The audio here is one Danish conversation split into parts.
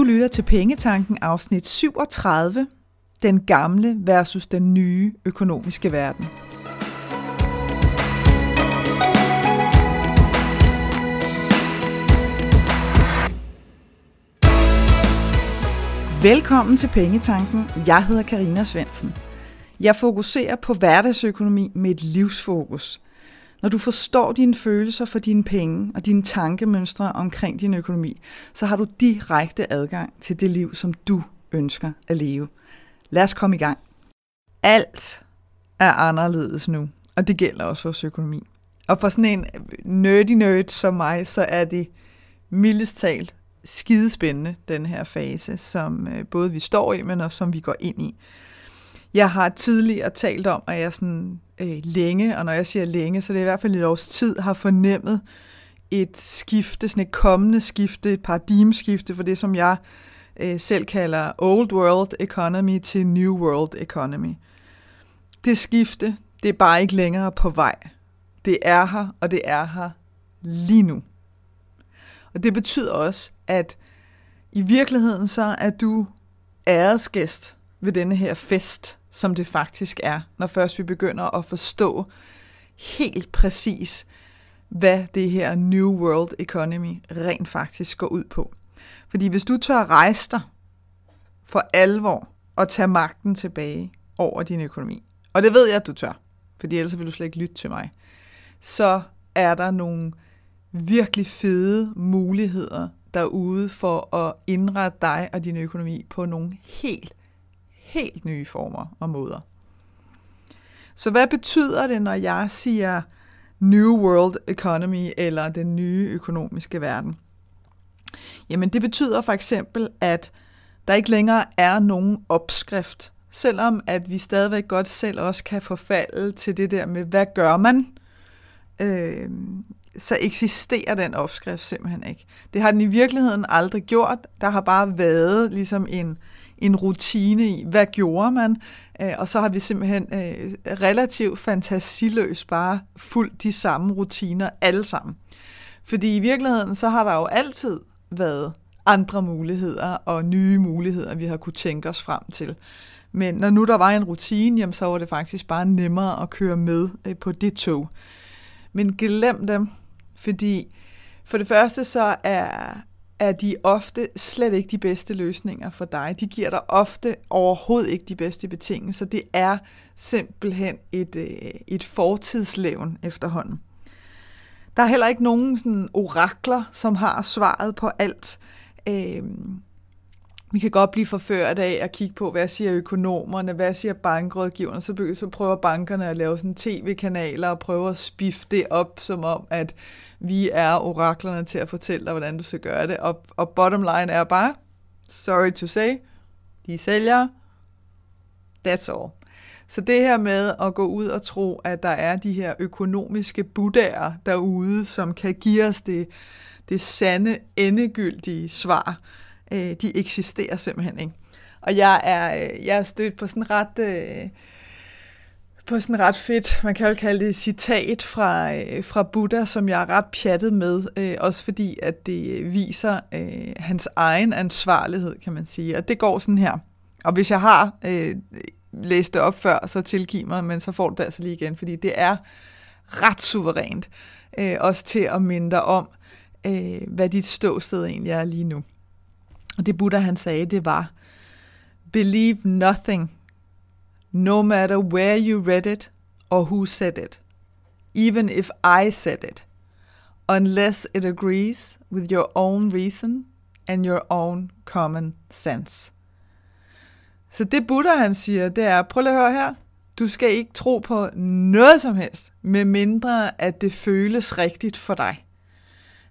Du lytter til Pengetanken afsnit 37, den gamle versus den nye økonomiske verden. Velkommen til Pengetanken. Jeg hedder Karina Svensen. Jeg fokuserer på hverdagsøkonomi med et livsfokus. Når du forstår dine følelser for dine penge og dine tankemønstre omkring din økonomi, så har du direkte adgang til det liv, som du ønsker at leve. Lad os komme i gang. Alt er anderledes nu, og det gælder også vores økonomi. Og for sådan en nerdy nerd som mig, så er det mildest talt skidespændende, den her fase, som øh, både vi står i, men også som vi går ind i. Jeg har tidligere talt om, at jeg sådan øh, længe, og når jeg siger længe, så det er i hvert fald et års tid, har fornemmet et skifte, sådan et kommende skifte, et paradigmeskifte for det, som jeg øh, selv kalder Old World Economy til New World Economy. Det skifte, det er bare ikke længere på vej. Det er her, og det er her lige nu. Og det betyder også, at i virkeligheden så er du æresgæst ved denne her fest, som det faktisk er, når først vi begynder at forstå helt præcis, hvad det her New World Economy rent faktisk går ud på. Fordi hvis du tør rejse dig for alvor og tage magten tilbage over din økonomi, og det ved jeg, at du tør, fordi ellers vil du slet ikke lytte til mig, så er der nogle virkelig fede muligheder derude for at indrette dig og din økonomi på nogle helt, helt nye former og måder. Så hvad betyder det, når jeg siger New World Economy eller den nye økonomiske verden? Jamen det betyder for eksempel, at der ikke længere er nogen opskrift, selvom at vi stadigvæk godt selv også kan forfalde til det der med, hvad gør man? Øh, så eksisterer den opskrift simpelthen ikke. Det har den i virkeligheden aldrig gjort. Der har bare været ligesom en, en rutine i, hvad gjorde man? Øh, og så har vi simpelthen øh, relativt fantasiløst bare fulgt de samme rutiner alle sammen. Fordi i virkeligheden, så har der jo altid været andre muligheder og nye muligheder, vi har kunne tænke os frem til. Men når nu der var en rutine, jamen, så var det faktisk bare nemmere at køre med øh, på det tog. Men glem dem, fordi for det første så er, er de ofte slet ikke de bedste løsninger for dig. De giver dig ofte overhovedet ikke de bedste betingelser. Det er simpelthen et, øh, et fortidslevn efterhånden. Der er heller ikke nogen sådan orakler, som har svaret på alt. Øh, vi kan godt blive forført af at kigge på, hvad siger økonomerne, hvad siger bankrådgiverne, så, så prøver bankerne at lave sådan tv-kanaler og prøver at spifte det op, som om, at vi er oraklerne til at fortælle dig, hvordan du skal gøre det. Og, og bottom line er bare, sorry to say, de sælger, that's all. Så det her med at gå ud og tro, at der er de her økonomiske buddhaer derude, som kan give os det, det sande, endegyldige svar, øh, de eksisterer simpelthen ikke. Og jeg er, øh, jeg er stødt på sådan ret... Øh, på sådan ret fedt, man kan jo kalde det citat fra, øh, fra Buddha, som jeg er ret pjattet med, øh, også fordi, at det viser øh, hans egen ansvarlighed, kan man sige. Og det går sådan her. Og hvis jeg har øh, læst det op før, så tilgiv mig, men så får du det altså lige igen, fordi det er ret suverænt, øh, også til at minde dig om, øh, hvad dit ståsted egentlig er lige nu. Og det Buddha han sagde, det var, Believe nothing, no matter where you read it or who said it, even if I said it, unless it agrees with your own reason and your own common sense. Så det Buddha han siger, det er, prøv lige at høre her, du skal ikke tro på noget som helst, med mindre at det føles rigtigt for dig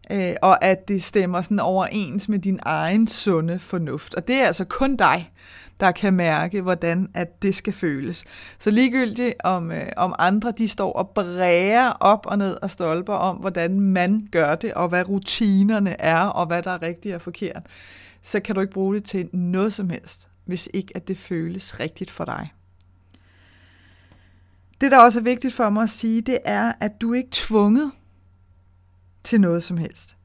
øh, og at det stemmer sådan overens med din egen sunde fornuft. Og det er altså kun dig, der kan mærke, hvordan at det skal føles. Så ligegyldigt om, øh, om andre de står og bræger op og ned og stolper om, hvordan man gør det, og hvad rutinerne er, og hvad der er rigtigt og forkert, så kan du ikke bruge det til noget som helst, hvis ikke at det føles rigtigt for dig. Det, der også er vigtigt for mig at sige, det er, at du ikke er tvunget til noget som helst.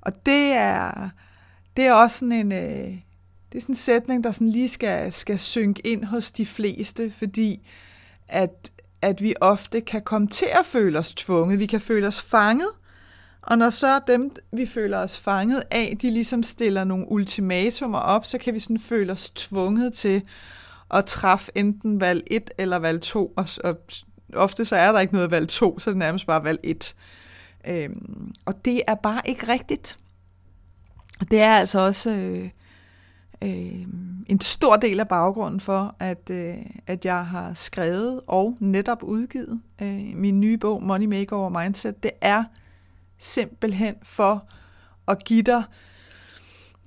Og det er, det er også sådan en, øh, det er sådan en sætning, der sådan lige skal, skal synke ind hos de fleste, fordi at, at vi ofte kan komme til at føle os tvunget. Vi kan føle os fanget, og når så dem, vi føler os fanget af, de ligesom stiller nogle ultimatumer op, så kan vi sådan føle os tvunget til at træffe enten valg 1 eller valg 2, og, og ofte så er der ikke noget valg 2, så er det nærmest bare valg 1. Øhm, og det er bare ikke rigtigt. Det er altså også øh, øh, en stor del af baggrunden for, at, øh, at jeg har skrevet og netop udgivet øh, min nye bog, Money Makeover Mindset. Det er simpelthen for at give dig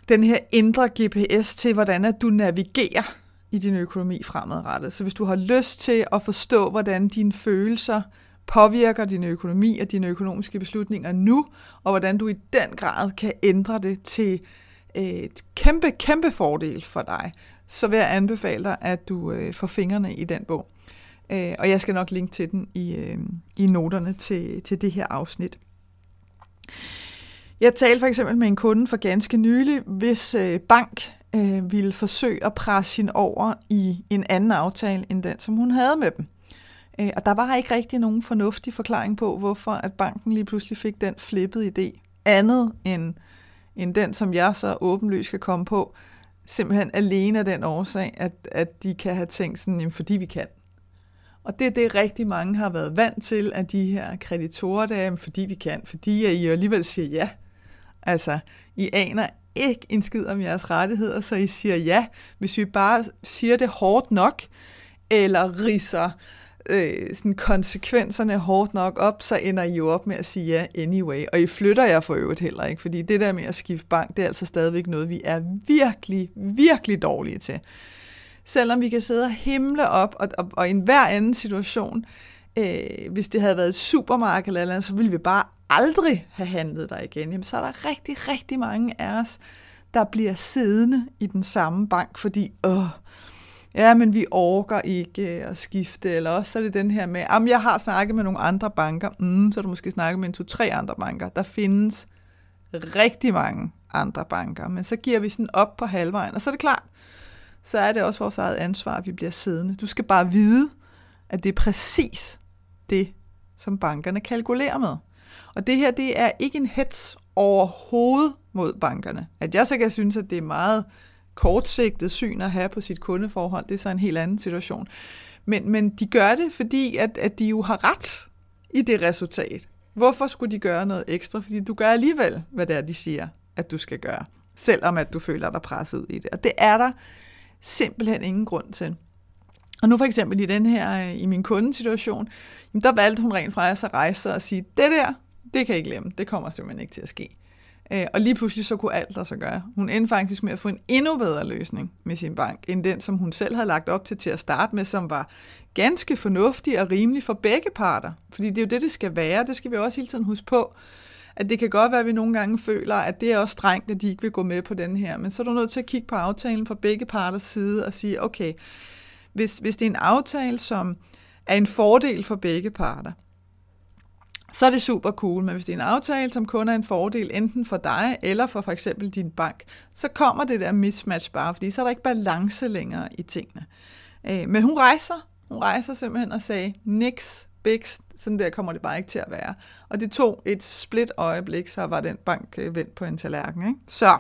den her indre GPS til, hvordan at du navigerer i din økonomi fremadrettet. Så hvis du har lyst til at forstå, hvordan dine følelser påvirker din økonomi og dine økonomiske beslutninger nu, og hvordan du i den grad kan ændre det til øh, et kæmpe, kæmpe fordel for dig, så vil jeg anbefale dig, at du øh, får fingrene i den bog. Øh, og jeg skal nok linke til den i, øh, i noterne til, til det her afsnit. Jeg talte for eksempel med en kunde for ganske nylig, hvis øh, bank øh, ville forsøge at presse hende over i en anden aftale end den, som hun havde med dem. Øh, og der var ikke rigtig nogen fornuftig forklaring på, hvorfor at banken lige pludselig fik den flippede idé. Andet end, end den, som jeg så åbenlyst kan komme på, simpelthen alene af den årsag, at, at de kan have tænkt sådan, jamen, fordi vi kan. Og det er det, rigtig mange har været vant til, at de her kreditorer, det er, fordi vi kan, fordi I alligevel siger ja. Altså, I aner ikke en skid om jeres rettigheder, så I siger ja. Hvis vi bare siger det hårdt nok, eller riser øh, sådan konsekvenserne hårdt nok op, så ender I jo op med at sige ja anyway. Og I flytter jer for øvrigt heller ikke, fordi det der med at skifte bank, det er altså stadigvæk noget, vi er virkelig, virkelig dårlige til. Selvom vi kan sidde og himle op, og, og, og i enhver anden situation, øh, hvis det havde været et supermarked eller andet, så ville vi bare aldrig have handlet der igen. Jamen, så er der rigtig, rigtig mange af os, der bliver siddende i den samme bank, fordi, åh, ja, men vi orker ikke øh, at skifte, eller også så er det den her med, om jeg har snakket med nogle andre banker, mm, så har du måske snakket med en to-tre andre banker. Der findes rigtig mange andre banker, men så giver vi sådan op på halvvejen, og så er det klart, så er det også vores eget ansvar, at vi bliver siddende. Du skal bare vide, at det er præcis det, som bankerne kalkulerer med. Og det her, det er ikke en hets overhovedet mod bankerne. At jeg så kan synes, at det er meget kortsigtet syn at have på sit kundeforhold, det er så en helt anden situation. Men, men de gør det, fordi at, at de jo har ret i det resultat. Hvorfor skulle de gøre noget ekstra? Fordi du gør alligevel, hvad det er, de siger, at du skal gøre. Selvom at du føler dig presset ud i det. Og det er der simpelthen ingen grund til. Og nu for eksempel i den her, øh, i min kundesituation, der valgte hun rent faktisk at rejse sig og sige, det der, det kan jeg ikke glemme, det kommer simpelthen ikke til at ske. Øh, og lige pludselig så kunne alt der så gøre. Hun endte faktisk med at få en endnu bedre løsning med sin bank, end den, som hun selv havde lagt op til til at starte med, som var ganske fornuftig og rimelig for begge parter. Fordi det er jo det, det skal være. Det skal vi også hele tiden huske på. At det kan godt være, at vi nogle gange føler, at det er også strengt, at de ikke vil gå med på den her. Men så er du nødt til at kigge på aftalen fra begge parters side og sige, okay, hvis, hvis det er en aftale, som er en fordel for begge parter, så er det super cool. Men hvis det er en aftale, som kun er en fordel enten for dig eller for for eksempel din bank, så kommer det der mismatch bare, fordi så er der ikke balance længere i tingene. Øh, men hun rejser. Hun rejser simpelthen og sagde, niks, biks, sådan der kommer det bare ikke til at være. Og det tog et split øjeblik, så var den bank øh, vendt på en tallerken. Ikke? Så,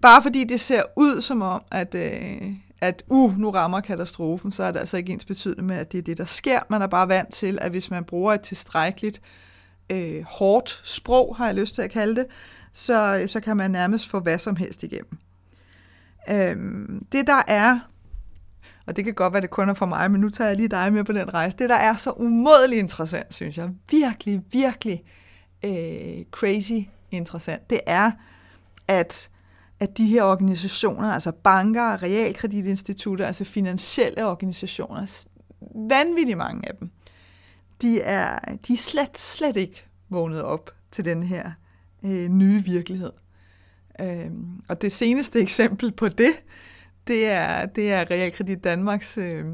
bare fordi det ser ud som om, at, øh, at uh, nu rammer katastrofen, så er det altså ikke ens betydende med, at det er det, der sker. Man er bare vant til, at hvis man bruger et tilstrækkeligt øh, hårdt sprog, har jeg lyst til at kalde det, så, så kan man nærmest få hvad som helst igennem. Øhm, det der er, og det kan godt være, det kun er for mig, men nu tager jeg lige dig med på den rejse, det der er så umådeligt interessant, synes jeg, virkelig, virkelig øh, crazy interessant, det er, at at de her organisationer, altså banker, realkreditinstitutter, altså finansielle organisationer, vanvittigt mange af dem, de er, de er slet, slet ikke vågnet op til den her øh, nye virkelighed. Øh, og det seneste eksempel på det, det er, det er Realkredit Danmarks øh,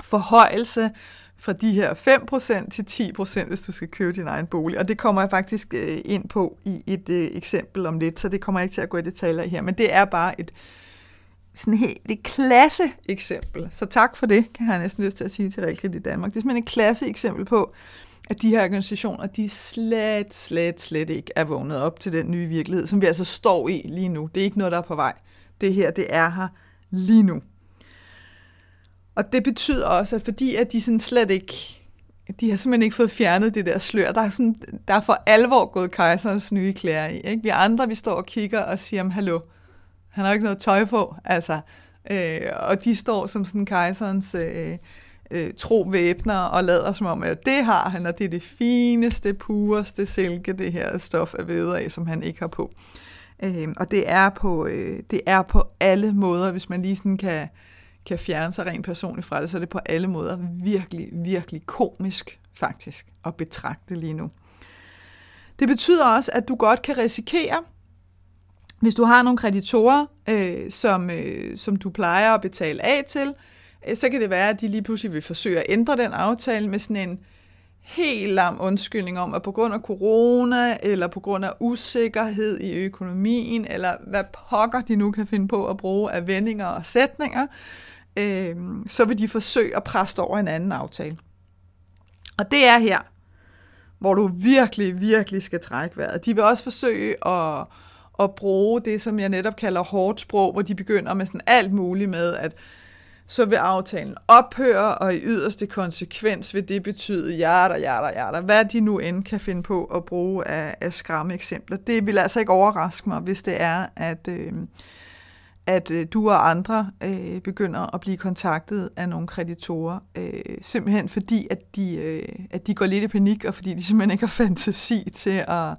forhøjelse fra de her 5% til 10%, hvis du skal købe din egen bolig. Og det kommer jeg faktisk øh, ind på i et øh, eksempel om lidt, så det kommer jeg ikke til at gå i detaljer her. Men det er bare et sådan helt et klasse eksempel. Så tak for det, kan jeg næsten lyst til at sige til Realkredit i Danmark. Det er simpelthen et klasse eksempel på, at de her organisationer, de slet, slet, slet ikke er vågnet op til den nye virkelighed, som vi altså står i lige nu. Det er ikke noget, der er på vej. Det her, det er her lige nu. Og det betyder også, at fordi at de sådan slet ikke, de har simpelthen ikke fået fjernet det der slør, der er, sådan, der er for alvor gået kejserens nye klæder i. Ikke? Vi andre, vi står og kigger og siger, om hallo, han har ikke noget tøj på, altså. Øh, og de står som sådan kejserens øh, øh, tro væbner og lader som om, at det har han, og det er det fineste, pureste silke, det her stof er ved af, som han ikke har på. Øh, og det er, på, øh, det er på alle måder, hvis man lige sådan kan, kan fjerne sig rent personligt fra det, så er det på alle måder virkelig, virkelig komisk faktisk at betragte lige nu. Det betyder også, at du godt kan risikere, hvis du har nogle kreditorer, øh, som, øh, som du plejer at betale af til, øh, så kan det være, at de lige pludselig vil forsøge at ændre den aftale med sådan en helt lam undskyldning om, at på grund af corona, eller på grund af usikkerhed i økonomien, eller hvad pokker de nu kan finde på at bruge af vendinger og sætninger, øh, så vil de forsøge at presse over en anden aftale. Og det er her, hvor du virkelig, virkelig skal trække vejret. De vil også forsøge at at bruge det, som jeg netop kalder hårdt sprog, hvor de begynder med sådan alt muligt med, at så vil aftalen ophøre, og i yderste konsekvens vil det betyde hjerter, hjerter, hjerter. Hvad de nu end kan finde på at bruge af, af skræmme eksempler. Det vil altså ikke overraske mig, hvis det er, at, øh, at øh, du og andre øh, begynder at blive kontaktet af nogle kreditorer, øh, simpelthen fordi, at de, øh, at de går lidt i panik, og fordi de simpelthen ikke har fantasi til at,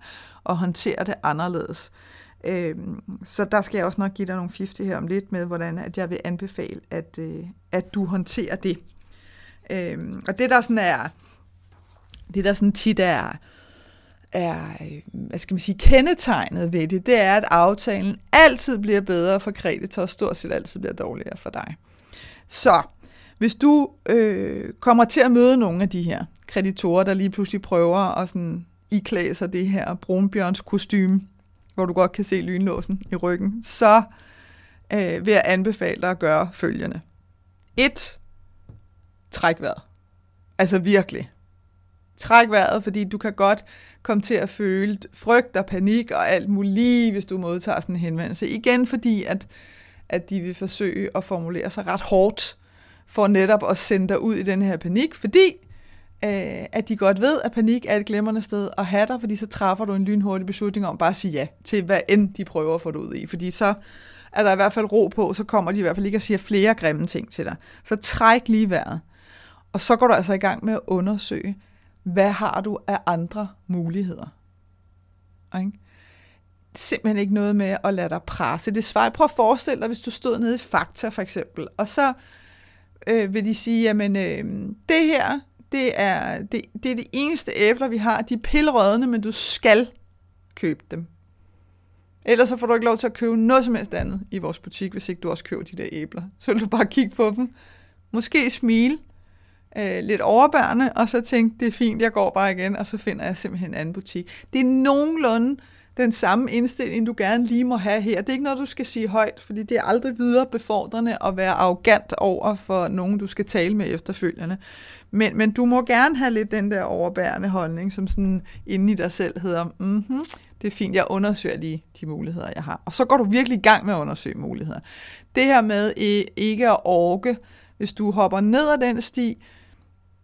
at håndtere det anderledes. Øh, så der skal jeg også nok give dig nogle 50 her om lidt med, hvordan at jeg vil anbefale, at, øh, at du håndterer det. Øh, og det der sådan er, det der sådan tit er, er, øh, hvad skal man sige, kendetegnet ved det, det er, at aftalen altid bliver bedre for kreditor, og stort set altid bliver dårligere for dig. Så hvis du øh, kommer til at møde nogle af de her kreditorer, der lige pludselig prøver at sådan iklæde sig det her brunbjørns kostume, hvor du godt kan se lynlåsen i ryggen, så øh, vil jeg anbefale dig at gøre følgende. 1. Træk vejret. Altså virkelig. Træk vejret, fordi du kan godt komme til at føle frygt og panik og alt muligt, hvis du modtager sådan en henvendelse. Igen fordi, at, at de vil forsøge at formulere sig ret hårdt, for netop at sende dig ud i den her panik, fordi øh, at de godt ved, at panik er et glemrende sted at have dig, fordi så træffer du en lynhurtig beslutning om bare at sige ja til, hvad end de prøver at få dig ud i. Fordi så er der i hvert fald ro på, så kommer de i hvert fald ikke og siger flere grimme ting til dig. Så træk lige vejret. Og så går du altså i gang med at undersøge, hvad har du af andre muligheder? Ikke? simpelthen ikke noget med at lade dig presse. Det svarer. Prøv at forestille dig, hvis du stod nede i Fakta for eksempel, og så øh, vil de sige, jamen øh, det her, det er det, det er de eneste æbler, vi har. De er pillerødne, men du skal købe dem. Ellers så får du ikke lov til at købe noget som helst andet i vores butik, hvis ikke du også køber de der æbler. Så vil du bare kigge på dem. Måske smile, øh, lidt overbærende, og så tænkte, det er fint, jeg går bare igen, og så finder jeg simpelthen en anden butik. Det er nogenlunde den samme indstilling, du gerne lige må have her. Det er ikke noget, du skal sige højt, fordi det er aldrig videre befordrende at være arrogant over for nogen, du skal tale med efterfølgende. Men, men du må gerne have lidt den der overbærende holdning, som sådan inde i dig selv hedder, mm-hmm, det er fint, jeg undersøger lige de muligheder, jeg har. Og så går du virkelig i gang med at undersøge muligheder. Det her med øh, ikke at orke, hvis du hopper ned ad den sti,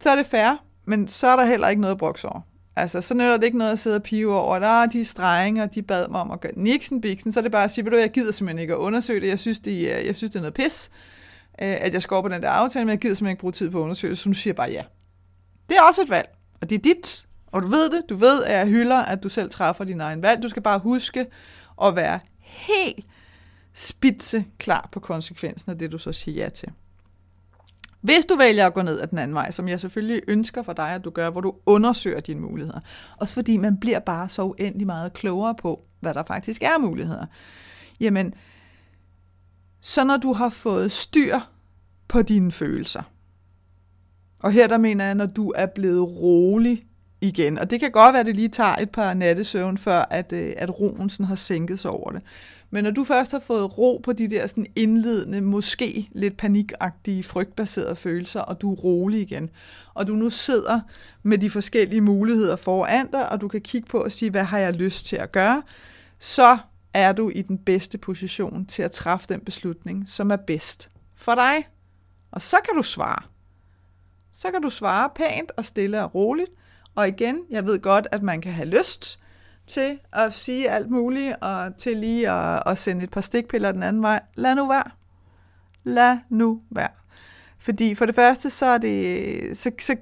så er det fair, men så er der heller ikke noget at brokse over. Altså, så nytter det ikke noget at sidde og pive over, der de strenge, de bad mig om at gøre niksen biksen, så er det bare at sige, ved du, jeg gider simpelthen ikke at undersøge det, jeg synes, det, er, jeg synes, det er noget pis, øh, at jeg skal op på den der aftale, men jeg gider simpelthen ikke bruge tid på at undersøge det, så nu siger jeg bare ja. Det er også et valg, og det er dit, og du ved det, du ved, at jeg hylder, at du selv træffer din egen valg, du skal bare huske at være helt spidse klar på konsekvensen af det, du så siger ja til. Hvis du vælger at gå ned ad den anden vej, som jeg selvfølgelig ønsker for dig, at du gør, hvor du undersøger dine muligheder. Også fordi man bliver bare så uendelig meget klogere på, hvad der faktisk er muligheder. Jamen, så når du har fået styr på dine følelser, Og her der mener jeg, når du er blevet rolig igen. Og det kan godt være, at det lige tager et par nattesøvn, før at, øh, at roen sådan har sænket sig over det. Men når du først har fået ro på de der sådan indledende, måske lidt panikagtige, frygtbaserede følelser, og du er rolig igen, og du nu sidder med de forskellige muligheder foran dig, og du kan kigge på og sige, hvad har jeg lyst til at gøre, så er du i den bedste position til at træffe den beslutning, som er bedst for dig. Og så kan du svare. Så kan du svare pænt og stille og roligt. Og igen, jeg ved godt, at man kan have lyst til at sige alt muligt, og til lige at, at sende et par stikpiller den anden vej. Lad nu være. Lad nu være. Fordi for det første, så er det, så, så,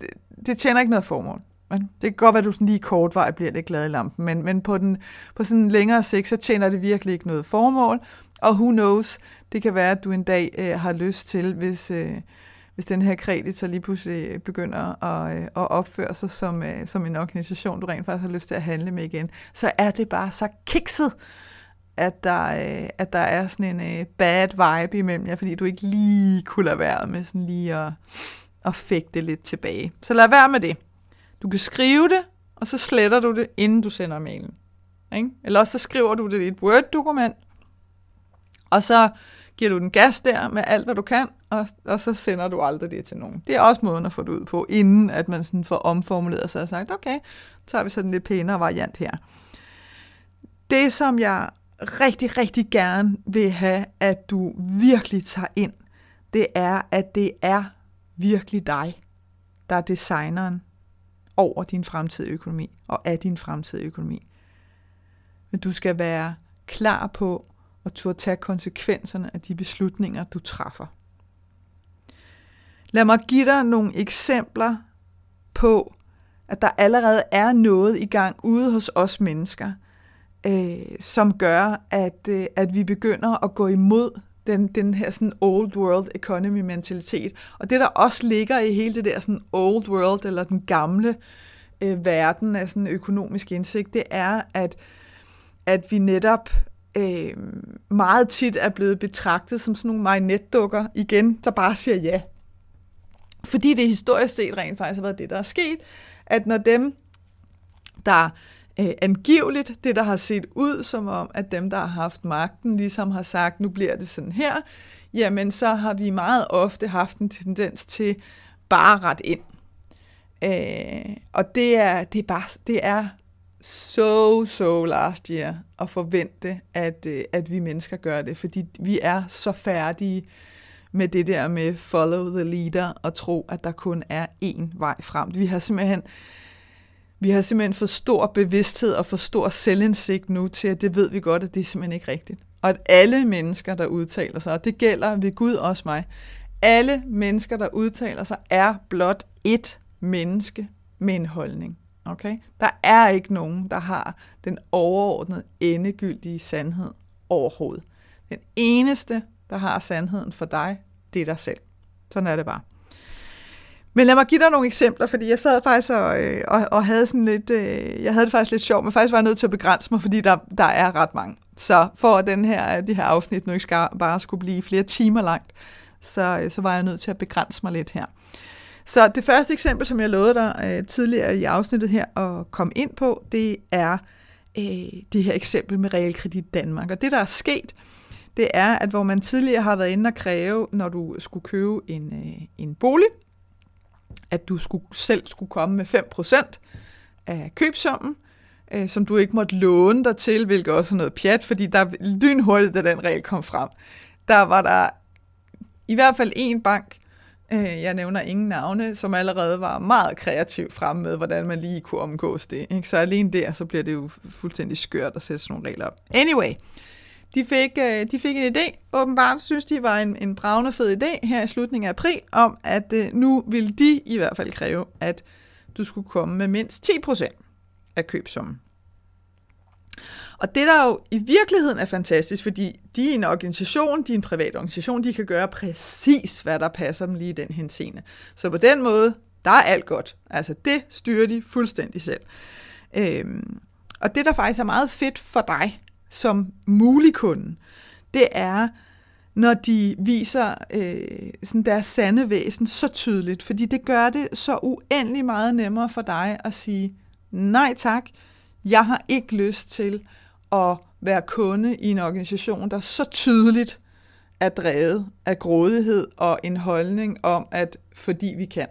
det, det tjener ikke noget formål. Men det kan godt være, at du sådan lige kort vej bliver lidt glad i lampen, men, men på, den, på sådan en længere sigt, så tjener det virkelig ikke noget formål. Og who knows, det kan være, at du en dag øh, har lyst til, hvis, øh, hvis den her kreditor lige pludselig begynder at, øh, at opføre sig som, øh, som en organisation, du rent faktisk har lyst til at handle med igen, så er det bare så kikset, at der, øh, at der er sådan en bad vibe imellem jer, fordi du ikke lige kunne lade være med sådan lige at, at fægte lidt tilbage. Så lad være med det. Du kan skrive det, og så sletter du det, inden du sender mailen. Ikke? Eller også så skriver du det i et Word-dokument, og så giver du den gas der med alt, hvad du kan, og, og så sender du aldrig det til nogen. Det er også måden at få det ud på, inden at man sådan får omformuleret sig og sagt, okay, så har vi sådan en lidt pænere variant her. Det, som jeg rigtig, rigtig gerne vil have, at du virkelig tager ind, det er, at det er virkelig dig, der er designeren over din fremtidige økonomi og af din fremtidige økonomi. Men du skal være klar på at turde tage konsekvenserne af de beslutninger, du træffer. Lad mig give dig nogle eksempler på, at der allerede er noget i gang ude hos os mennesker, øh, som gør, at, øh, at vi begynder at gå imod den, den her sådan old world economy mentalitet. Og det der også ligger i hele det der sådan old world, eller den gamle øh, verden af sådan økonomisk indsigt, det er, at, at vi netop øh, meget tit er blevet betragtet som sådan nogle marionetdukker igen, der bare siger ja. Fordi det historisk set rent faktisk har været det, der er sket, at når dem, der øh, angiveligt, det der har set ud som om, at dem, der har haft magten, ligesom har sagt, nu bliver det sådan her, jamen så har vi meget ofte haft en tendens til bare ret ind. Øh, og det er, det er bare, det er so, so last year at forvente, at, øh, at vi mennesker gør det, fordi vi er så færdige med det der med follow the leader og tro, at der kun er én vej frem. Vi har simpelthen vi har simpelthen for stor bevidsthed og for stor selvindsigt nu til, at det ved vi godt, at det er simpelthen ikke rigtigt. Og at alle mennesker, der udtaler sig, og det gælder ved Gud også mig, alle mennesker, der udtaler sig, er blot ét menneske med en holdning. Okay? Der er ikke nogen, der har den overordnede, endegyldige sandhed overhovedet. Den eneste, der har sandheden for dig, det er dig selv. Sådan er det bare. Men lad mig give dig nogle eksempler, fordi jeg sad faktisk og, øh, og, og havde sådan lidt, øh, jeg havde det faktisk lidt sjovt, men faktisk var jeg nødt til at begrænse mig, fordi der, der er ret mange. Så for at den her, de her afsnit nu ikke skal, bare skulle blive flere timer langt, så, øh, så var jeg nødt til at begrænse mig lidt her. Så det første eksempel, som jeg lovede dig øh, tidligere i afsnittet her at komme ind på, det er øh, det her eksempel med Realkredit Danmark. Og det, der er sket, det er, at hvor man tidligere har været inde og kræve, når du skulle købe en, øh, en bolig, at du skulle, selv skulle komme med 5% af købsummen, øh, som du ikke måtte låne dig til, hvilket også er noget pjat, fordi der lynhurtigt, da den regel kom frem, der var der i hvert fald en bank, øh, jeg nævner ingen navne, som allerede var meget kreativ frem med, hvordan man lige kunne omgås det. Ikke? Så alene der, så bliver det jo fuldstændig skørt at sætte sådan nogle regler op. Anyway, de fik, øh, de fik en idé, åbenbart synes de var en, en bravende fed idé her i slutningen af april, om at øh, nu ville de i hvert fald kræve, at du skulle komme med mindst 10% af købsummen. Og det der jo i virkeligheden er fantastisk, fordi de er en organisation, de er en privat organisation, de kan gøre præcis, hvad der passer dem lige i den henseende. Så på den måde, der er alt godt. Altså det styrer de fuldstændig selv. Øhm, og det, der faktisk er meget fedt for dig som mulig kunde, det er når de viser øh, sådan deres sande væsen så tydeligt, fordi det gør det så uendelig meget nemmere for dig at sige, nej tak, jeg har ikke lyst til at være kunde i en organisation, der så tydeligt er drevet af grådighed og en holdning om, at fordi vi kan.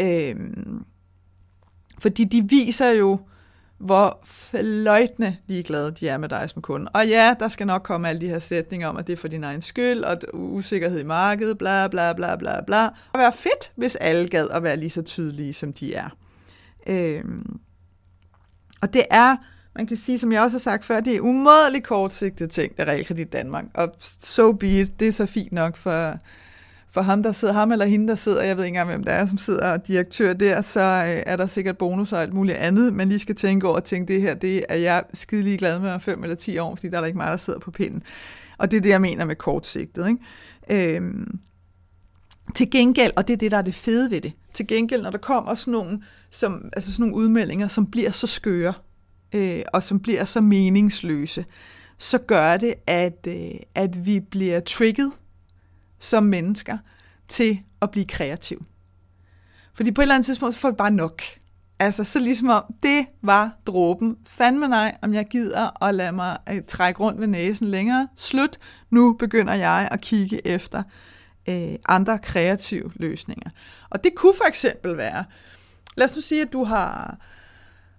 Øhm, fordi de viser jo, hvor fløjtende ligeglade de er med dig som kunde. Og ja, der skal nok komme alle de her sætninger om, at det er for din egen skyld, og usikkerhed i markedet, bla bla bla bla bla. Det være fedt, hvis alle gad at være lige så tydelige, som de er. Øhm, og det er, man kan sige, som jeg også har sagt før, det er umådeligt kortsigtede ting, der Realkredit Danmark. Og so be it, det er så fint nok for, for ham, der sidder, ham eller hende, der sidder, jeg ved ikke engang, hvem der er, som sidder og direktør der, så øh, er der sikkert bonus og alt muligt andet, men lige skal tænke over at tænke, det her, det er jeg skide glad med om 5 eller 10 år, fordi der er der ikke meget, der sidder på pinden. Og det er det, jeg mener med kortsigtet. Ikke? Øhm, til gengæld, og det er det, der er det fede ved det, til gengæld, når der kommer sådan nogle, som, altså sådan nogle udmeldinger, som bliver så skøre, øh, og som bliver så meningsløse, så gør det, at, øh, at vi bliver trigget som mennesker til at blive kreativ. Fordi på et eller andet tidspunkt, så får vi bare nok. Altså, så ligesom om, det var dråben. Fandme nej, om jeg gider at lade mig øh, trække rundt ved næsen længere. Slut. Nu begynder jeg at kigge efter øh, andre kreative løsninger. Og det kunne for eksempel være, lad os nu sige, at du har,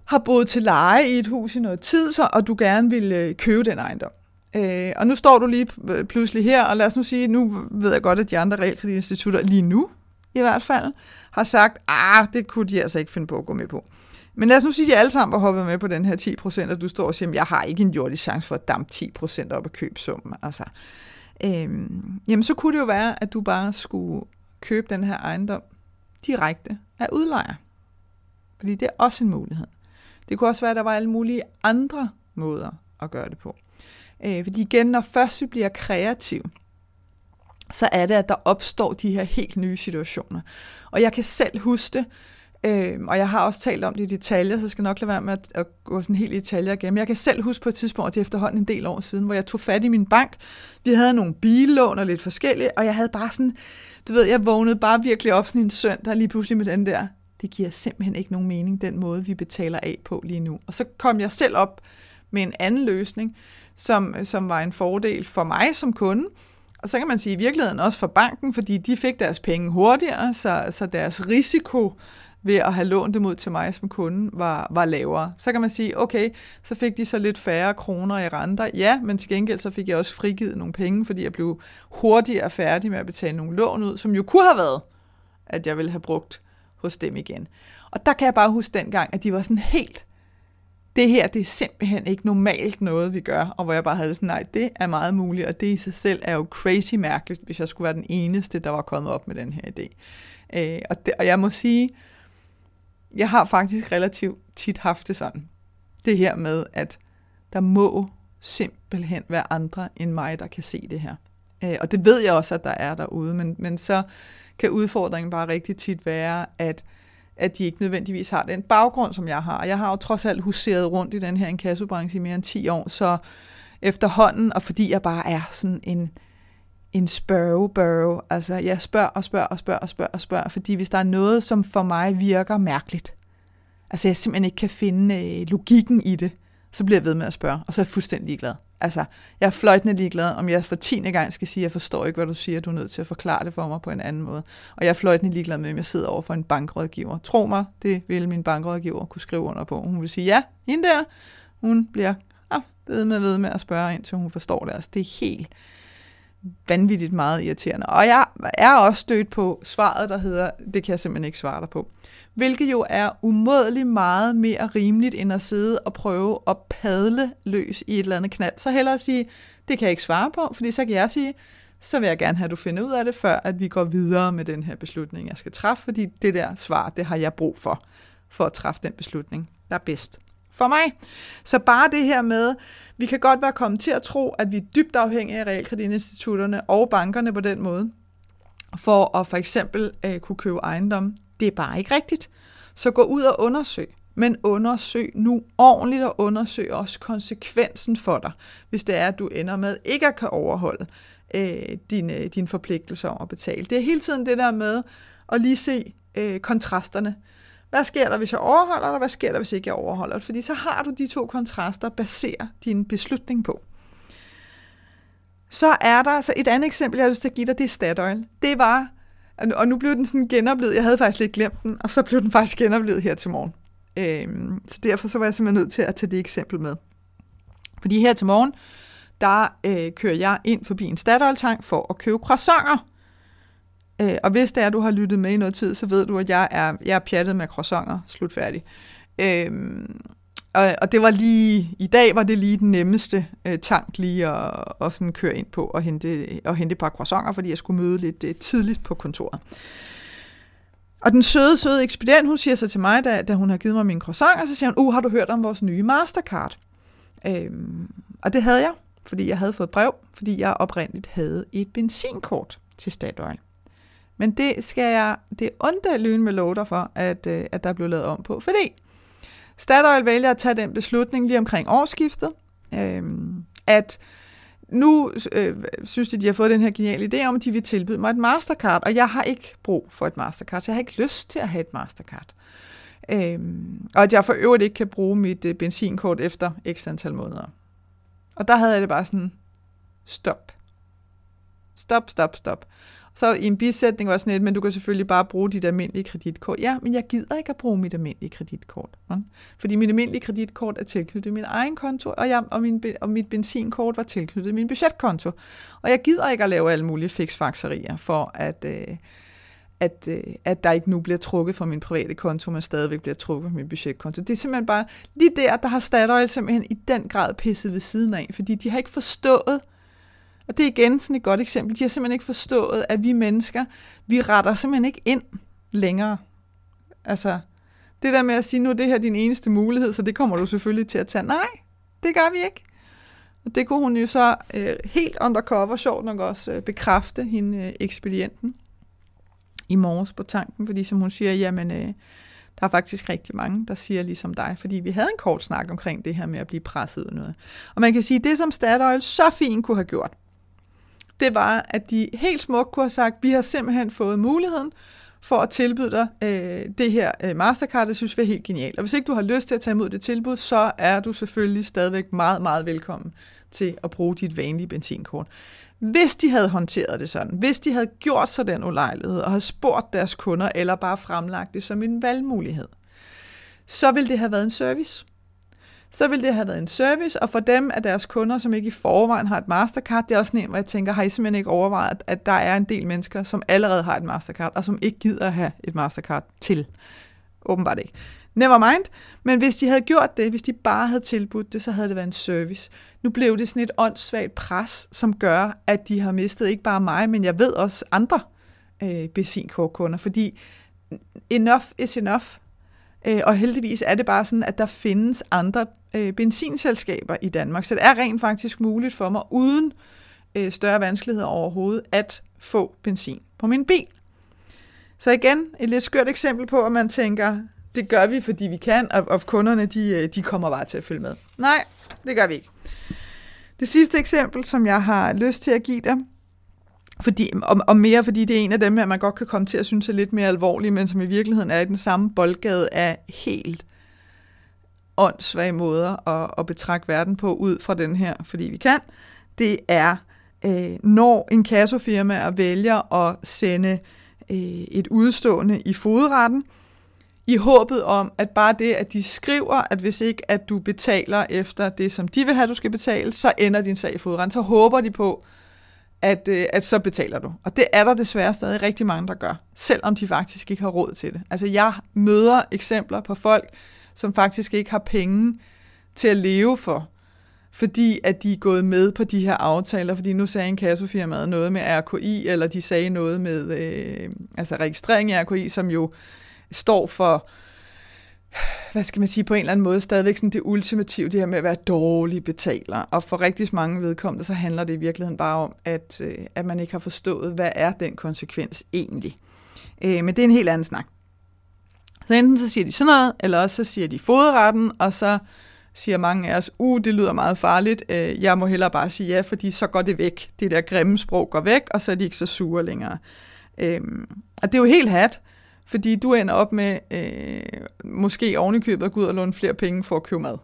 har boet til leje i et hus i noget tid, så, og du gerne vil øh, købe den ejendom. Øh, og nu står du lige øh, pludselig her, og lad os nu sige, nu ved jeg godt, at de andre realkreditinstitutter lige nu i hvert fald, har sagt, ah, det kunne de altså ikke finde på at gå med på. Men lad os nu sige, at de alle sammen var hoppet med på den her 10%, og du står og siger, jeg har ikke en jordisk chance for at dampe 10% op af købsummen. Altså, øhm, jamen så kunne det jo være, at du bare skulle købe den her ejendom direkte af udlejer. Fordi det er også en mulighed. Det kunne også være, at der var alle mulige andre måder at gøre det på. Øh, fordi igen, når først vi bliver kreativ, så er det, at der opstår de her helt nye situationer. Og jeg kan selv huske det, øh, og jeg har også talt om det i detaljer, så jeg skal nok lade være med at, at gå sådan helt i detaljer igen. Men jeg kan selv huske på et tidspunkt, det er efterhånden en del år siden, hvor jeg tog fat i min bank. Vi havde nogle billån og lidt forskellige, og jeg havde bare sådan, du ved, jeg vågnede bare virkelig op sådan en søndag lige pludselig med den der, det giver simpelthen ikke nogen mening, den måde, vi betaler af på lige nu. Og så kom jeg selv op med en anden løsning, som, som var en fordel for mig som kunde. Og så kan man sige i virkeligheden også for banken, fordi de fik deres penge hurtigere, så, så deres risiko ved at have lånt dem ud til mig som kunde var, var lavere. Så kan man sige, okay, så fik de så lidt færre kroner i renter. Ja, men til gengæld så fik jeg også frigivet nogle penge, fordi jeg blev hurtigere færdig med at betale nogle lån ud, som jo kunne have været, at jeg ville have brugt hos dem igen. Og der kan jeg bare huske dengang, at de var sådan helt det her, det er simpelthen ikke normalt noget, vi gør, og hvor jeg bare havde sådan, nej, det er meget muligt, og det i sig selv er jo crazy mærkeligt, hvis jeg skulle være den eneste, der var kommet op med den her idé. Øh, og, det, og jeg må sige, jeg har faktisk relativt tit haft det sådan. Det her med, at der må simpelthen være andre end mig, der kan se det her. Øh, og det ved jeg også, at der er derude, men, men så kan udfordringen bare rigtig tit være, at at de ikke nødvendigvis har den baggrund, som jeg har. Jeg har jo trods alt huseret rundt i den her inkassobranche i mere end 10 år, så efterhånden, og fordi jeg bare er sådan en, en spørgebørge, altså jeg spørger og spørger og spørger og spørger og spørger, fordi hvis der er noget, som for mig virker mærkeligt, altså jeg simpelthen ikke kan finde øh, logikken i det, så bliver jeg ved med at spørge, og så er jeg fuldstændig glad. Altså, jeg er fløjtende ligeglad, om jeg for tiende gang skal sige, at jeg forstår ikke, hvad du siger, du er nødt til at forklare det for mig på en anden måde. Og jeg er fløjtende ligeglad med, om jeg sidder over for en bankrådgiver. Tro mig, det vil min bankrådgiver kunne skrive under på. Hun vil sige, ja, hende der, hun bliver ah, ved med ved med at spørge, indtil hun forstår det. Altså, det er helt vanvittigt meget irriterende. Og jeg er også stødt på svaret, der hedder, det kan jeg simpelthen ikke svare dig på hvilket jo er umådeligt meget mere rimeligt, end at sidde og prøve at padle løs i et eller andet knald. Så hellere sige, det kan jeg ikke svare på, fordi så kan jeg sige, så vil jeg gerne have, at du finder ud af det, før at vi går videre med den her beslutning, jeg skal træffe, fordi det der svar, det har jeg brug for, for at træffe den beslutning, der er bedst for mig. Så bare det her med, vi kan godt være kommet til at tro, at vi er dybt afhængige af realkreditinstitutterne og bankerne på den måde, for at for eksempel øh, kunne købe ejendom det er bare ikke rigtigt. Så gå ud og undersøg. men undersøg nu ordentligt og undersøg også konsekvensen for dig, hvis det er, at du ender med ikke at kan overholde øh, dine, dine forpligtelser om at betale. Det er hele tiden det der med at lige se øh, kontrasterne. Hvad sker der, hvis jeg overholder det, hvad sker der, hvis ikke jeg overholder det? Fordi så har du de to kontraster at basere din beslutning på. Så er der altså et andet eksempel, jeg har lyst til at give dig, det er Statoil. Det var, og nu blev den sådan genoplevet, jeg havde faktisk lidt glemt den, og så blev den faktisk genoplevet her til morgen. Øhm, så derfor så var jeg simpelthen nødt til at tage det eksempel med. Fordi her til morgen, der øh, kører jeg ind forbi en Statoil-tank for at købe croissanter. Øh, og hvis det er, at du har lyttet med i noget tid, så ved du, at jeg er, jeg er pjattet med croissanter. Slutfærdig. Øh, og, og det var lige, i dag var det lige den nemmeste øh, tank lige at, at sådan køre ind på og hente, og hente et par croissanter, fordi jeg skulle møde lidt øh, tidligt på kontoret. Og den søde, søde ekspedient, hun siger så til mig, da, da hun har givet mig min croissant, og så siger hun, uh, har du hørt om vores nye Mastercard? Øhm, og det havde jeg, fordi jeg havde fået brev, fordi jeg oprindeligt havde et benzinkort til Statoil. Men det skal jeg, det onde lyn med lov for, at, øh, at der blev lavet om på, fordi Statoil vælger at tage den beslutning lige omkring årsskiftet, øh, at nu øh, synes de, de har fået den her geniale idé om, at de vil tilbyde mig et Mastercard, og jeg har ikke brug for et Mastercard, så jeg har ikke lyst til at have et Mastercard. Øhm, og at jeg for øvrigt ikke kan bruge mit øh, benzinkort efter x antal måneder. Og der havde jeg det bare sådan, stop. Stop, stop, stop. Så i en bisætning var sådan lidt, men du kan selvfølgelig bare bruge dit almindelige kreditkort. Ja, men jeg gider ikke at bruge mit almindelige kreditkort. Fordi mit almindelige kreditkort er tilknyttet min egen konto, og, jeg, og, min, og mit benzinkort var tilknyttet min budgetkonto. Og jeg gider ikke at lave alle mulige fiksfakserier for at... Øh, at, øh, at der ikke nu bliver trukket fra min private konto, men stadigvæk bliver trukket fra min budgetkonto. Det er simpelthen bare, lige der, der har Statoil simpelthen i den grad pisset ved siden af, fordi de har ikke forstået, og det er igen sådan et godt eksempel. De har simpelthen ikke forstået, at vi mennesker, vi retter simpelthen ikke ind længere. Altså, det der med at sige, nu er det her din eneste mulighed, så det kommer du selvfølgelig til at tage. Nej, det gør vi ikke. Og det kunne hun jo så øh, helt undercover, sjovt nok også, øh, bekræfte, hende øh, ekspedienten, i morges på tanken, fordi som hun siger, jamen, øh, der er faktisk rigtig mange, der siger ligesom dig, fordi vi havde en kort snak omkring det her med at blive presset ud noget. Og man kan sige, det som Statoil så fint kunne have gjort, det var, at de helt smukt kunne have sagt, vi har simpelthen fået muligheden for at tilbyde dig øh, det her øh, Mastercard, det synes vi er helt genialt. Og hvis ikke du har lyst til at tage imod det tilbud, så er du selvfølgelig stadigvæk meget, meget velkommen til at bruge dit vanlige benzinkort. Hvis de havde håndteret det sådan, hvis de havde gjort sig den ulejlighed og havde spurgt deres kunder, eller bare fremlagt det som en valgmulighed, så ville det have været en service så ville det have været en service, og for dem af deres kunder, som ikke i forvejen har et Mastercard, det er også nemt, hvor jeg tænker, har I simpelthen ikke overvejet, at der er en del mennesker, som allerede har et Mastercard, og som ikke gider at have et Mastercard til? Åbenbart ikke. Never mind. Men hvis de havde gjort det, hvis de bare havde tilbudt det, så havde det været en service. Nu blev det sådan et åndssvagt pres, som gør, at de har mistet ikke bare mig, men jeg ved også andre øh, benzinkortkunder, fordi enough is enough. Øh, og heldigvis er det bare sådan, at der findes andre øh, benzinselskaber i Danmark. Så det er rent faktisk muligt for mig, uden øh, større vanskeligheder overhovedet, at få benzin på min bil. Så igen, et lidt skørt eksempel på, at man tænker, det gør vi, fordi vi kan, og, og kunderne, de, øh, de kommer bare til at følge med. Nej, det gør vi ikke. Det sidste eksempel, som jeg har lyst til at give dig, fordi, og, og mere fordi det er en af dem, at man godt kan komme til at synes er lidt mere alvorlig, men som i virkeligheden er i den samme boldgade af helt åndssvage måder at, at betragte verden på ud fra den her, fordi vi kan, det er, øh, når en kassofirma vælger at sende øh, et udstående i fodretten, i håbet om, at bare det, at de skriver, at hvis ikke at du betaler efter det, som de vil have, du skal betale, så ender din sag i fodretten. Så håber de på, at, øh, at så betaler du. Og det er der desværre stadig rigtig mange, der gør, selvom de faktisk ikke har råd til det. Altså jeg møder eksempler på folk, som faktisk ikke har penge til at leve for, fordi at de er gået med på de her aftaler, fordi nu sagde en kassofirma noget med RKI, eller de sagde noget med øh, altså registrering i RKI, som jo står for hvad skal man sige, på en eller anden måde stadigvæk sådan det ultimative, det her med at være dårlig betaler. Og for rigtig mange vedkommende, så handler det i virkeligheden bare om, at, øh, at man ikke har forstået, hvad er den konsekvens egentlig. Øh, men det er en helt anden snak. Så enten så siger de sådan noget, eller også så siger de foderretten, og så siger mange af os, uh, det lyder meget farligt, øh, jeg må hellere bare sige ja, fordi så går det væk. Det der grimme sprog går væk, og så er de ikke så sure længere. Øhm, og det er jo helt hat, fordi du ender op med øh, måske ovenikøbet at gå ud og låne flere penge for at købe mad.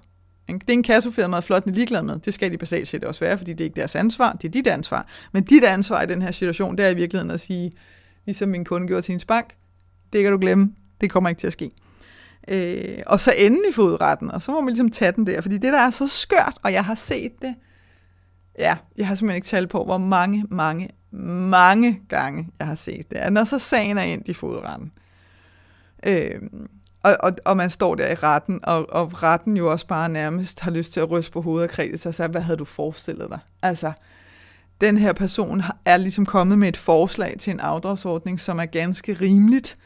Det er en kassofirma, flot ligeglad med. Det skal de basalt set også være, fordi det er ikke deres ansvar, det er dit ansvar. Men dit ansvar i den her situation, det er i virkeligheden at sige, ligesom min kunde gjorde til hendes bank, det kan du glemme, det kommer ikke til at ske. Øh, og så endelig fodretten, og så må man ligesom tage den der, fordi det der er så skørt, og jeg har set det, ja, jeg har simpelthen ikke talt på, hvor mange, mange, mange gange jeg har set det. Når så sagen er ind i fodretten, øh, og, og, og man står der i retten, og, og retten jo også bare nærmest har lyst til at ryste på hovedet og kredse sig, så hvad havde du forestillet dig? Altså, den her person er ligesom kommet med et forslag til en afdragsordning, som er ganske rimeligt,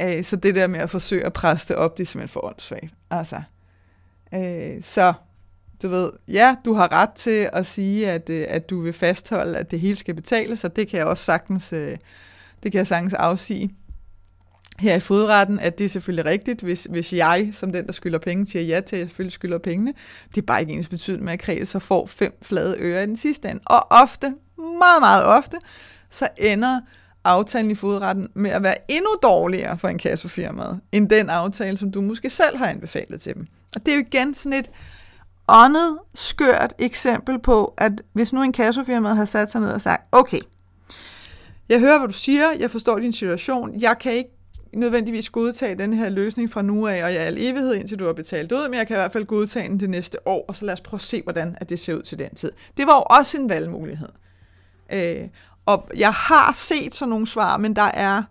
Øh, så det der med at forsøge at presse det op, det er simpelthen for åndssvagt. Altså, øh, så du ved, ja, du har ret til at sige, at, øh, at du vil fastholde, at det hele skal betales, og det kan jeg også sagtens, øh, det kan jeg sagtens afsige her i fodretten, at det er selvfølgelig rigtigt, hvis, hvis jeg, som den, der skylder penge, siger ja til, at jeg selvfølgelig skylder pengene. Det er bare ikke ens betydning med, at Kreta så får fem flade øre i den sidste ende. Og ofte, meget, meget ofte, så ender aftalen i fodretten med at være endnu dårligere for en kassofirmaet, end den aftale, som du måske selv har anbefalet til dem. Og det er jo igen sådan et åndet, skørt eksempel på, at hvis nu en kassofirmaet har sat sig ned og sagt, okay, jeg hører, hvad du siger, jeg forstår din situation, jeg kan ikke nødvendigvis godtage den her løsning fra nu af, og jeg al evighed, indtil du har betalt ud, men jeg kan i hvert fald godtage den det næste år, og så lad os prøve at se, hvordan at det ser ud til den tid. Det var jo også en valgmulighed. Øh, og jeg har set sådan nogle svar, men der er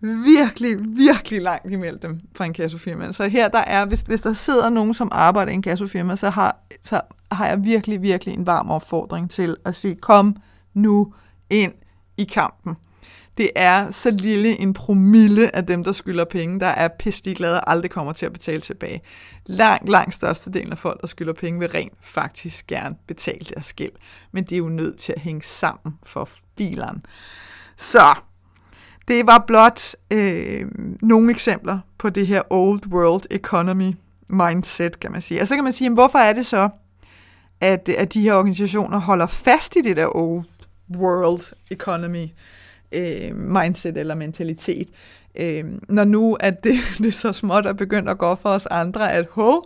virkelig, virkelig langt imellem dem fra en kassofirma. Så her der er, hvis, hvis der sidder nogen, som arbejder i en kassofirma, så har, så har jeg virkelig, virkelig en varm opfordring til at sige, kom nu ind i kampen. Det er så lille en promille af dem, der skylder penge, der er pisselig glade og aldrig kommer til at betale tilbage. Langt, langt størstedelen af folk, der skylder penge, vil rent faktisk gerne betale deres gæld. Men det er jo nødt til at hænge sammen for bilerne. Så det var blot øh, nogle eksempler på det her old world economy mindset, kan man sige. Og så kan man sige, jamen, hvorfor er det så, at, at de her organisationer holder fast i det der old world economy øh, mindset eller mentalitet. Øh, når nu at det, det så småt er begyndt at gå for os andre, at ho,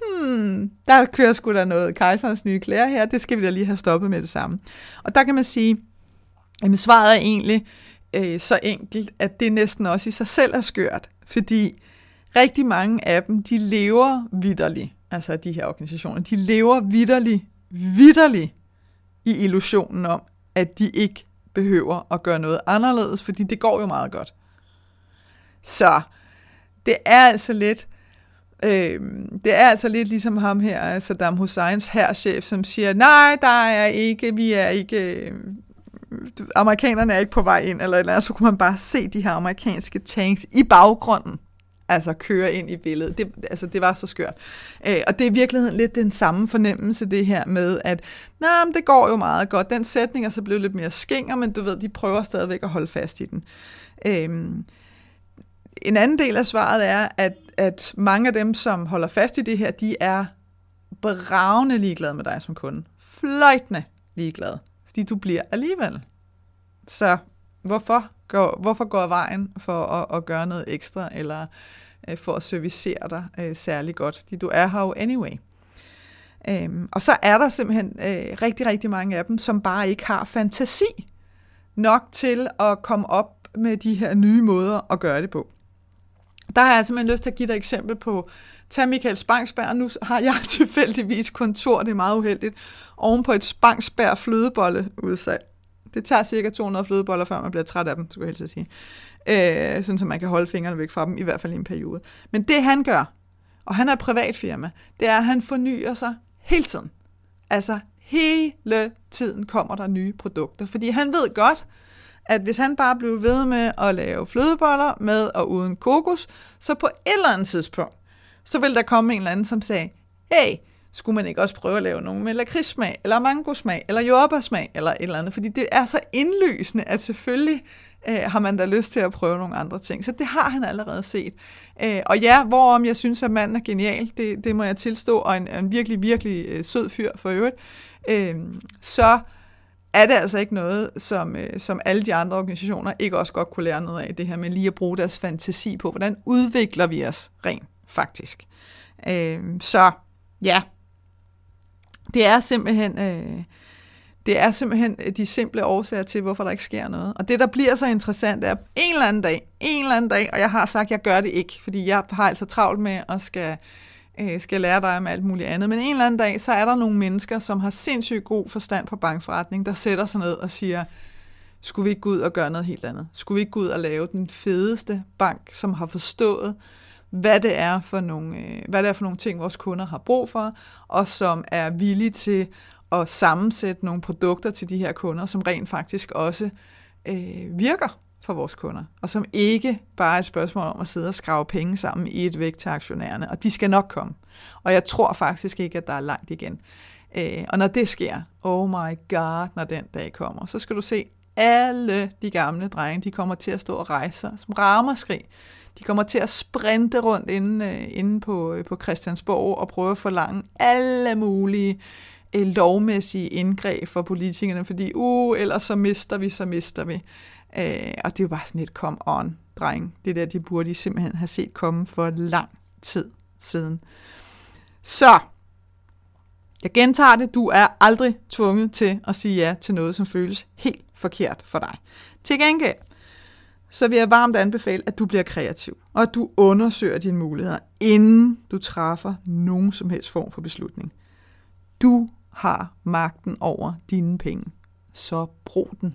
hmm, der kører sgu da noget kejserens nye klæder her, det skal vi da lige have stoppet med det samme. Og der kan man sige, at svaret er egentlig øh, så enkelt, at det næsten også i sig selv er skørt, fordi rigtig mange af dem, de lever vidderligt, altså de her organisationer, de lever vidderligt, vidderligt i illusionen om, at de ikke behøver at gøre noget anderledes, fordi det går jo meget godt. Så det er altså lidt, øh, det er altså lidt ligesom ham her, Saddam Husseins herrchef, som siger, nej, der er ikke, vi er ikke, øh, amerikanerne er ikke på vej ind, eller, eller så kunne man bare se de her amerikanske tanks i baggrunden altså køre ind i billedet. Det, altså, det var så skørt. Øh, og det er i virkeligheden lidt den samme fornemmelse, det her med, at nej, men det går jo meget godt. Den sætning er så blevet lidt mere skinger, men du ved, de prøver stadigvæk at holde fast i den. Øh, en anden del af svaret er, at, at mange af dem, som holder fast i det her, de er bravende ligeglade med dig som kunde. Fløjtende ligeglade, fordi du bliver alligevel. Så hvorfor går, hvorfor går vejen for at, at gøre noget ekstra, eller øh, for at servicere dig øh, særlig godt, fordi du er her jo anyway. Øhm, og så er der simpelthen øh, rigtig, rigtig mange af dem, som bare ikke har fantasi nok til at komme op med de her nye måder at gøre det på. Der har jeg simpelthen lyst til at give dig et eksempel på, tag Michael Spangsberg, nu har jeg tilfældigvis kontor, det er meget uheldigt, oven på et Spangsberg flødebolle udsalg. Det tager cirka 200 flødeboller, før man bliver træt af dem, skulle jeg helst sige. Øh, sådan så man kan holde fingrene væk fra dem, i hvert fald i en periode. Men det han gør, og han er et privatfirma, det er, at han fornyer sig hele tiden. Altså hele tiden kommer der nye produkter, fordi han ved godt, at hvis han bare blev ved med at lave flødeboller med og uden kokos, så på et eller andet tidspunkt, så vil der komme en eller anden, som sagde, hey, skulle man ikke også prøve at lave nogle med lakridssmag, eller mangosmag, eller jordbærsmag, eller et eller andet, fordi det er så indlysende, at selvfølgelig øh, har man da lyst til at prøve nogle andre ting. Så det har han allerede set. Øh, og ja, hvorom jeg synes, at manden er genial, det, det må jeg tilstå, og en, en virkelig, virkelig øh, sød fyr for øvrigt, øh, så er det altså ikke noget, som, øh, som alle de andre organisationer ikke også godt kunne lære noget af, det her med lige at bruge deres fantasi på, hvordan udvikler vi os rent faktisk. Øh, så ja, det er simpelthen... Øh, det er simpelthen øh, de simple årsager til, hvorfor der ikke sker noget. Og det, der bliver så interessant, er en eller anden dag, en eller anden dag, og jeg har sagt, at jeg gør det ikke, fordi jeg har altså travlt med at skal, øh, skal lære dig om alt muligt andet. Men en eller anden dag, så er der nogle mennesker, som har sindssygt god forstand på bankforretning, der sætter sig ned og siger, skulle vi ikke gå ud og gøre noget helt andet? Skulle vi ikke gå ud og lave den fedeste bank, som har forstået, hvad det er for nogle, øh, hvad det er for nogle ting, vores kunder har brug for, og som er villige til at sammensætte nogle produkter til de her kunder, som rent faktisk også øh, virker for vores kunder, og som ikke bare er et spørgsmål om at sidde og skrave penge sammen i et væk til aktionærerne, og de skal nok komme. Og jeg tror faktisk ikke, at der er langt igen. Øh, og når det sker, oh my god, når den dag kommer, så skal du se, alle de gamle drenge, de kommer til at stå og rejse sig som ramaskrig. De kommer til at sprinte rundt inde, øh, inde på, øh, på Christiansborg og prøve at forlange alle mulige øh, lovmæssige indgreb for politikerne, fordi uh, ellers så mister vi, så mister vi. Øh, og det er jo bare sådan et come on, dreng. Det der, de burde de simpelthen have set komme for lang tid siden. Så, jeg gentager det, du er aldrig tvunget til at sige ja til noget, som føles helt forkert for dig. Til gengæld, så vil jeg varmt anbefale, at du bliver kreativ, og at du undersøger dine muligheder, inden du træffer nogen som helst form for beslutning. Du har magten over dine penge. Så brug den.